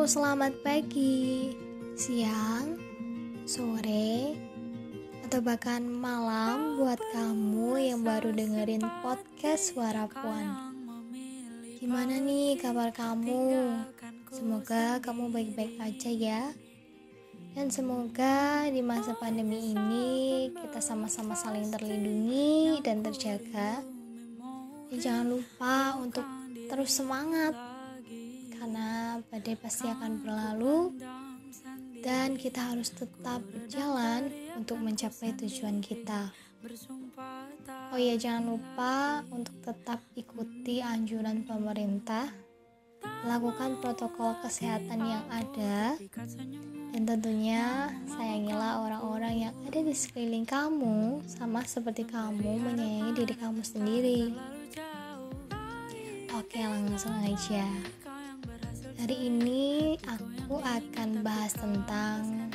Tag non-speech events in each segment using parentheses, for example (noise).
selamat pagi, siang, sore, atau bahkan malam buat kamu yang baru dengerin podcast Suara Puan. Gimana nih kabar kamu? Semoga kamu baik-baik aja ya. Dan semoga di masa pandemi ini kita sama-sama saling terlindungi dan terjaga. Dan jangan lupa untuk terus semangat badai pasti akan berlalu dan kita harus tetap berjalan untuk mencapai tujuan kita. Oh iya, jangan lupa untuk tetap ikuti anjuran pemerintah, lakukan protokol kesehatan yang ada, dan tentunya sayangilah orang-orang yang ada di sekeliling kamu, sama seperti kamu menyayangi diri kamu sendiri. Oke, langsung aja. Hari ini aku akan bahas tentang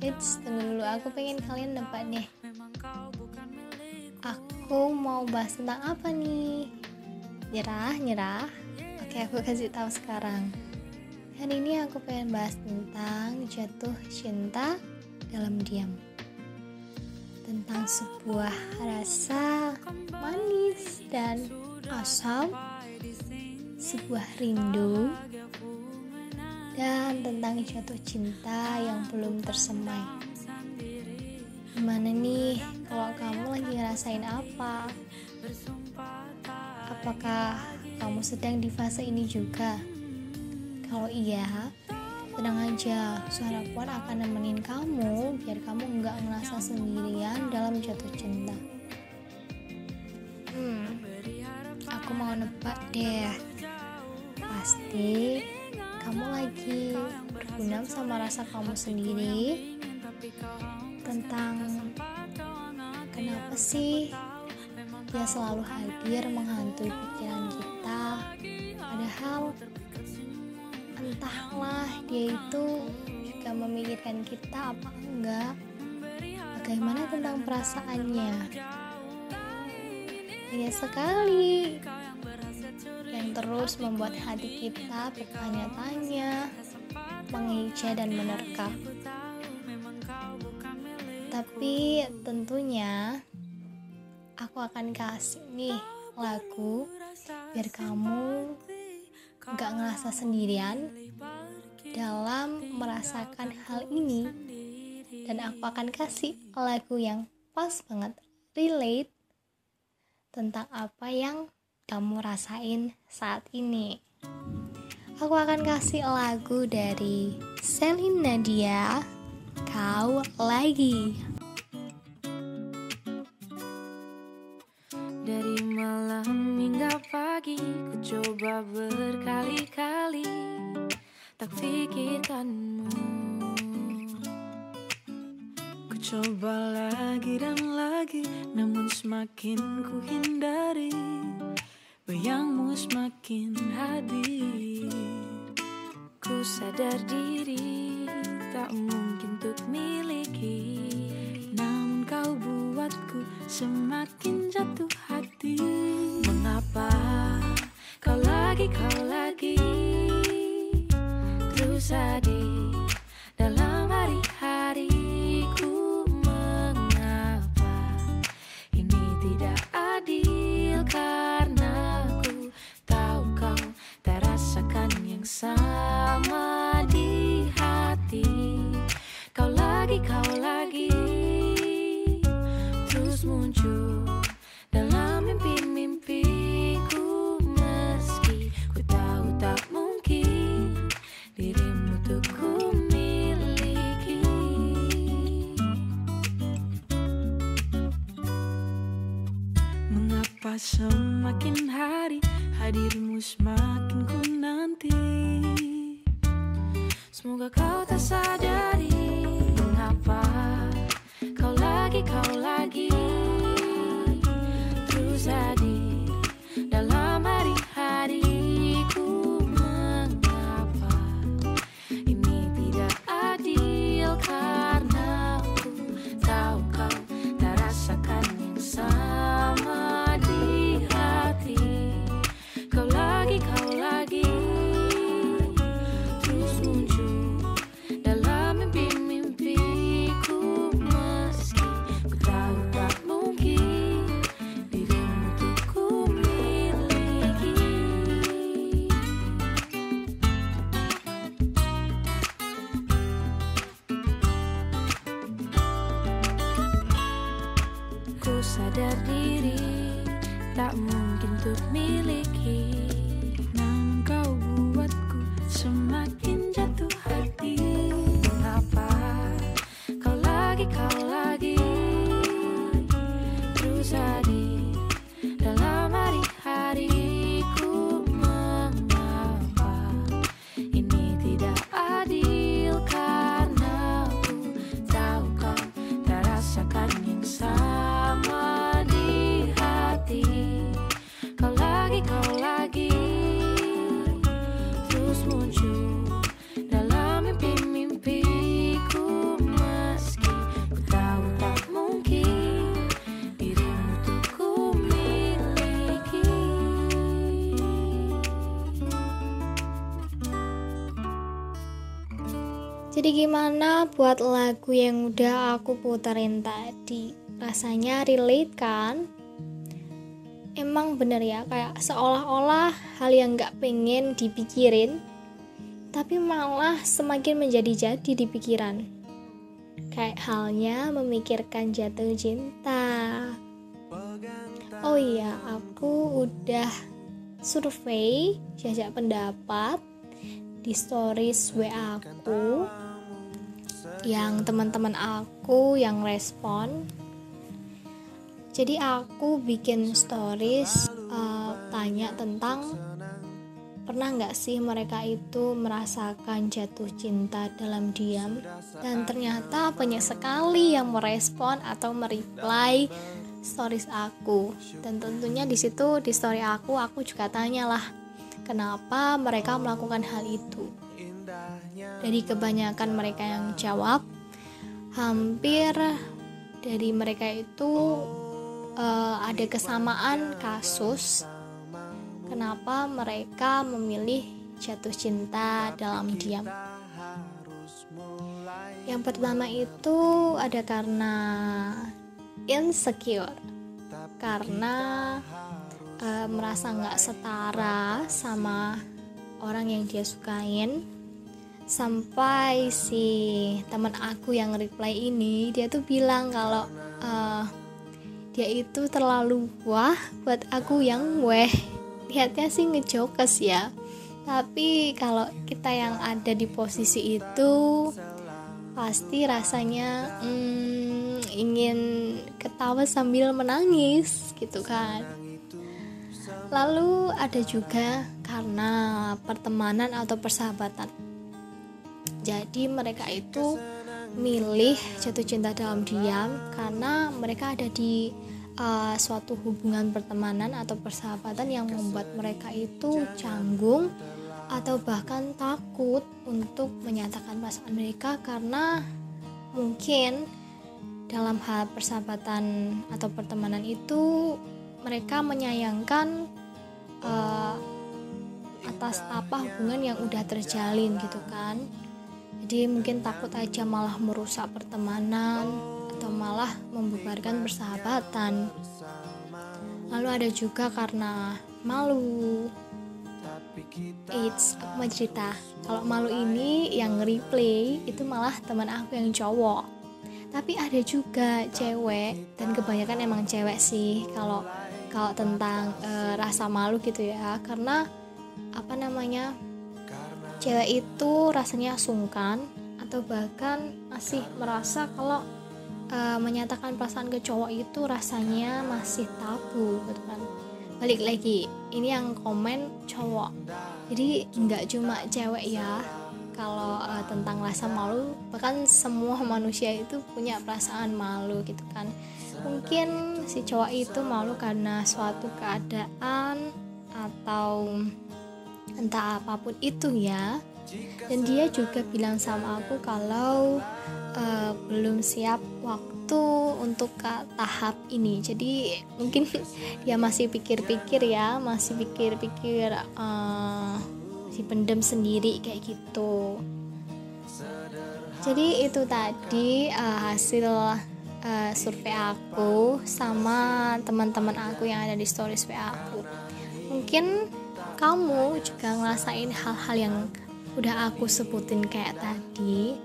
Eits, tunggu dulu, aku pengen kalian nebak deh Aku mau bahas tentang apa nih? Nyerah, nyerah. Oke, aku kasih tahu sekarang. Hari ini aku pengen bahas tentang jatuh cinta dalam diam. Tentang sebuah rasa manis dan asam Sebuah rindu dan tentang jatuh cinta yang belum tersemai. Gimana nih kalau kamu lagi ngerasain apa? Apakah kamu sedang di fase ini juga? Kalau iya, tenang aja, suara puan akan nemenin kamu biar kamu nggak merasa sendirian dalam jatuh cinta. Hmm, aku mau nebak deh. Pasti kamu lagi berguna sama rasa kamu sendiri tentang kenapa sih dia selalu hadir menghantui pikiran kita. Padahal entahlah dia itu juga memikirkan kita apa enggak. Bagaimana tentang perasaannya? Banyak sekali terus membuat hati kita bertanya-tanya, mengeja dan menerka. Tapi tentunya aku akan kasih nih lagu biar kamu gak ngerasa sendirian dalam merasakan hal ini dan aku akan kasih lagu yang pas banget relate tentang apa yang kamu rasain saat ini. Aku akan kasih lagu dari Selin Nadia, Kau Lagi. Dari malam hingga pagi Ku coba berkali-kali Terus hadir Semakin hari hadirmu semakin ku nanti. Semoga kau tak sadari Mengapa kau lagi, kau lagi Terus hadir sadar diri. Tak mungkin untuk milik gimana buat lagu yang udah aku puterin tadi? Rasanya relate kan? Emang bener ya, kayak seolah-olah hal yang gak pengen dipikirin, tapi malah semakin menjadi-jadi di pikiran. Kayak halnya memikirkan jatuh cinta. Oh iya, aku udah survei jajak pendapat di stories WA aku yang teman-teman aku yang respon. Jadi aku bikin stories uh, tanya tentang pernah nggak sih mereka itu merasakan jatuh cinta dalam diam? Dan ternyata banyak sekali yang merespon atau mereply stories aku. Dan tentunya di situ di story aku aku juga tanyalah kenapa mereka melakukan hal itu dari kebanyakan mereka yang jawab hampir dari mereka itu eh, ada kesamaan kasus kenapa mereka memilih jatuh cinta dalam diam. yang pertama itu ada karena insecure karena eh, merasa nggak setara sama orang yang dia sukain sampai si teman aku yang reply ini dia tuh bilang kalau eh, dia itu terlalu wah buat aku yang weh. Lihatnya sih ngejokes ya. Tapi kalau kita yang ada di posisi itu pasti rasanya hmm, ingin ketawa sambil menangis gitu kan. Lalu ada juga karena pertemanan atau persahabatan jadi mereka itu milih jatuh cinta dalam diam karena mereka ada di uh, suatu hubungan pertemanan atau persahabatan yang membuat mereka itu canggung atau bahkan takut untuk menyatakan perasaan mereka karena mungkin dalam hal persahabatan atau pertemanan itu mereka menyayangkan uh, atas apa hubungan yang udah terjalin gitu kan jadi mungkin takut aja malah merusak pertemanan atau malah membubarkan persahabatan. Lalu ada juga karena malu. Eits, aku mau cerita. Kalau malu ini yang replay itu malah teman aku yang cowok. Tapi ada juga cewek Dan kebanyakan emang cewek sih Kalau kalau tentang e, rasa malu gitu ya. Karena apa namanya Cewek itu rasanya sungkan Atau bahkan masih merasa kalau e, Menyatakan perasaan ke cowok itu rasanya masih tabu gitu kan. Balik lagi ini yang komen cowok. Jadi nggak cuma cewek ya kalau uh, tentang rasa malu bahkan semua (laughs) manusia itu punya perasaan malu gitu kan. Mungkin si cowok itu malu karena suatu keadaan atau entah apa pun itu ya. Dan dia juga bilang sama aku kalau uh, belum siap waktu untuk ke tahap ini. Jadi mungkin (laughs) dia masih pikir-pikir ya masih pikir-pikir uh, si pendem sendiri kayak gitu. Jadi itu tadi uh, hasil uh, survei aku sama teman-teman aku yang ada di stories WA aku. Mungkin kamu juga ngerasain hal-hal yang udah aku sebutin kayak tadi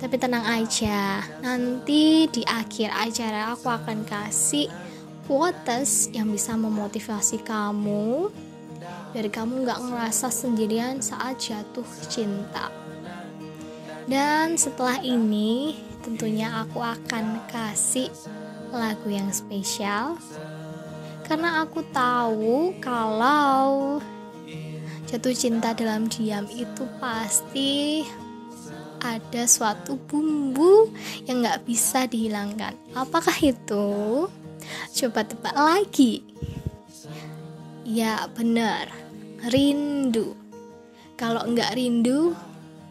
tapi tenang aja nanti di akhir acara aku akan kasih quotes yang bisa memotivasi kamu biar kamu nggak ngerasa sendirian saat jatuh cinta. Dan setelah ini tentunya aku akan kasih lagu yang spesial karena aku tahu kalau jatuh cinta dalam diam itu pasti ada suatu bumbu yang nggak bisa dihilangkan. Apakah itu? Coba tebak lagi. Ya benar, rindu. Kalau nggak rindu,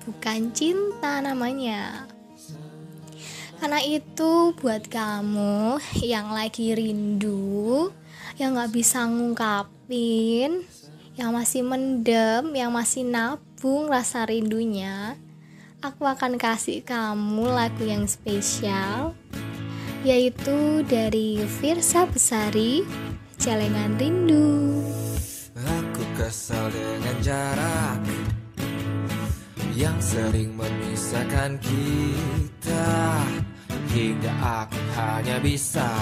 bukan cinta namanya. Karena itu buat kamu yang lagi rindu, yang gak bisa ngungkapin, yang masih mendem, yang masih nabung rasa rindunya, aku akan kasih kamu lagu yang spesial, yaitu dari Firsa Besari, Celengan Rindu. Aku kesal dengan jarak yang sering memisahkan kita hingga aku hanya bisa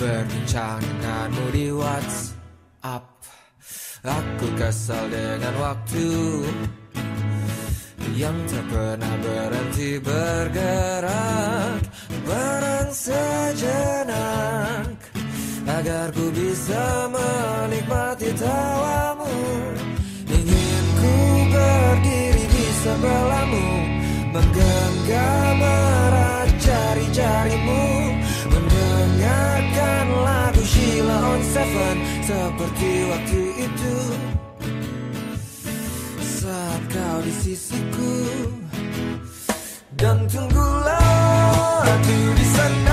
berbincang denganmu di WhatsApp. Aku kesal dengan waktu yang tak pernah berhenti bergerak. Barang sejenak agar ku bisa menikmati tawamu. Ingin ku berdiri di sebelahmu menggenggam erat jari-jarimu mendengarkan lagu Sheila on Seven seperti waktu itu saat kau di sisiku dan tunggulah aku di sana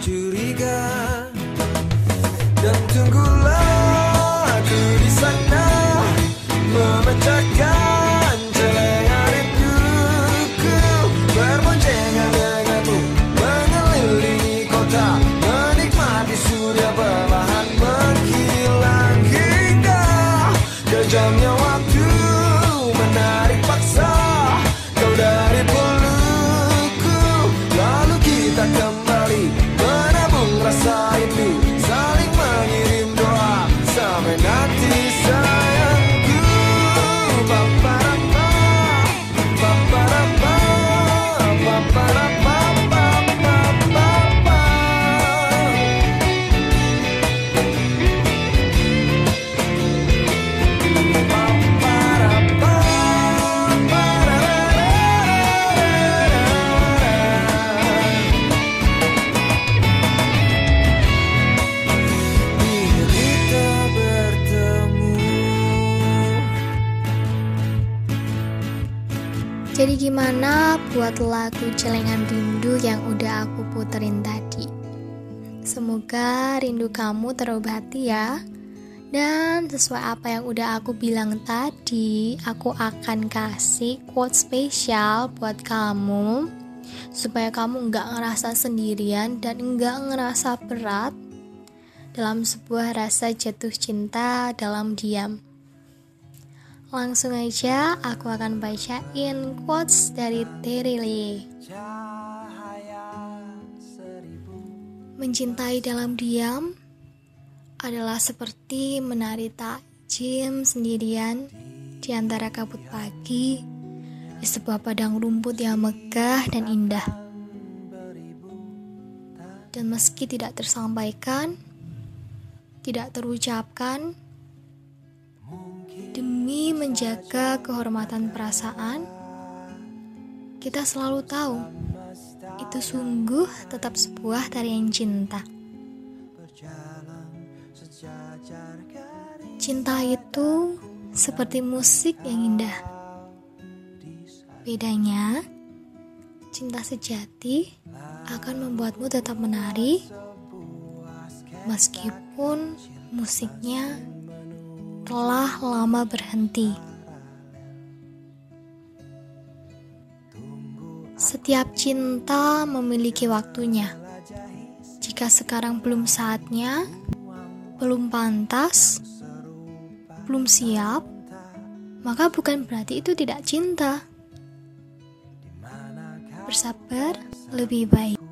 curiga. Dan tunggulah aku di sana Memecahkan gimana buat lagu Celengan Rindu yang udah aku puterin tadi? Semoga rindu kamu terobati ya. Dan sesuai apa yang udah aku bilang tadi, aku akan kasih quote spesial buat kamu supaya kamu nggak ngerasa sendirian dan nggak ngerasa berat dalam sebuah rasa jatuh cinta dalam diam. Langsung aja aku akan bacain quotes dari Terry Lee. Mencintai dalam diam adalah seperti menari takjim sendirian di antara kabut pagi di sebuah padang rumput yang megah dan indah. Dan meski tidak tersampaikan, tidak terucapkan, demi menjaga kehormatan perasaan, kita selalu tahu itu sungguh tetap sebuah tarian cinta. Cinta itu seperti musik yang indah. Bedanya, cinta sejati akan membuatmu tetap menari meskipun musiknya telah lama berhenti. Setiap cinta memiliki waktunya. Jika sekarang belum saatnya, belum pantas, belum siap, maka bukan berarti itu tidak cinta. Bersabar lebih baik.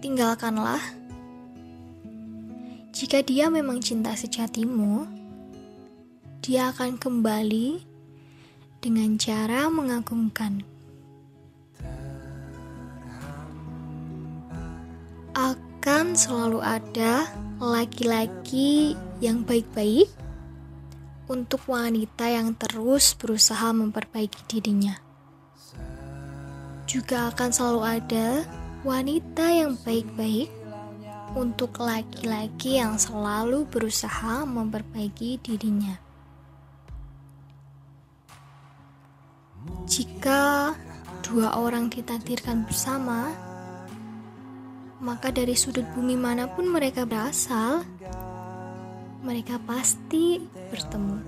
Tinggalkanlah. Jika dia memang cinta sejatimu, dia akan kembali dengan cara mengagumkan. Akan selalu ada laki-laki yang baik-baik untuk wanita yang terus berusaha memperbaiki dirinya. Juga akan selalu ada wanita yang baik-baik untuk laki-laki yang selalu berusaha memperbaiki dirinya. Jika dua orang ditakdirkan bersama, maka dari sudut bumi mana pun mereka berasal, mereka pasti bertemu.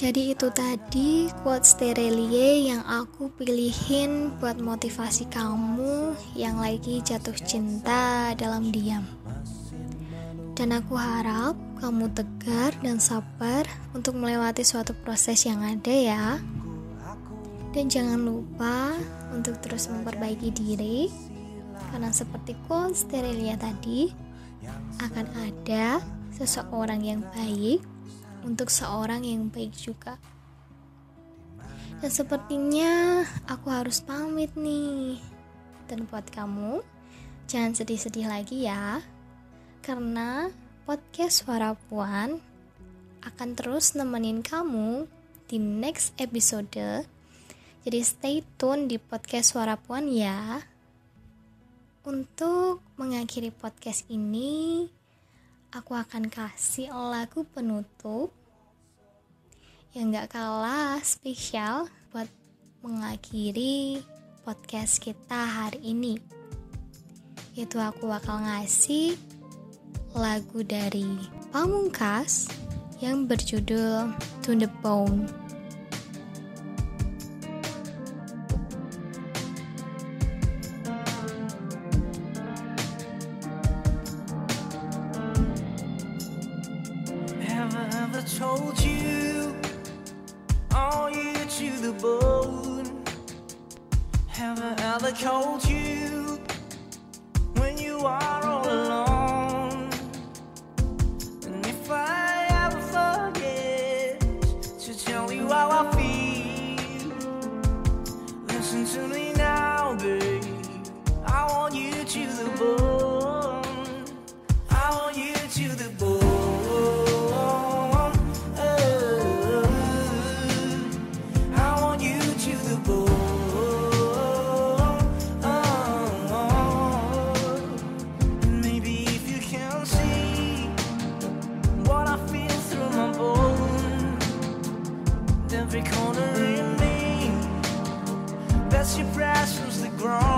Jadi itu tadi quotes Terelie yang aku pilihin buat motivasi kamu yang lagi jatuh cinta dalam diam. Dan aku harap kamu tegar dan sabar untuk melewati suatu proses yang ada ya. Dan jangan lupa untuk terus memperbaiki diri karena seperti quotes Terelia tadi akan ada seseorang yang baik untuk seorang yang baik juga. Dan sepertinya aku harus pamit nih. Dan buat kamu, jangan sedih-sedih lagi ya. Karena podcast Suara Puan akan terus nemenin kamu di next episode. Jadi stay tune di podcast Suara Puan ya. Untuk mengakhiri podcast ini, aku akan kasih lagu penutup yang gak kalah spesial buat mengakhiri podcast kita hari ini. Yaitu aku bakal ngasih lagu dari Pamungkas yang berjudul To The Bone. Have I ever told you? Are you to the bone? Have I ever told you when you are all alone? Press your prize from the ground.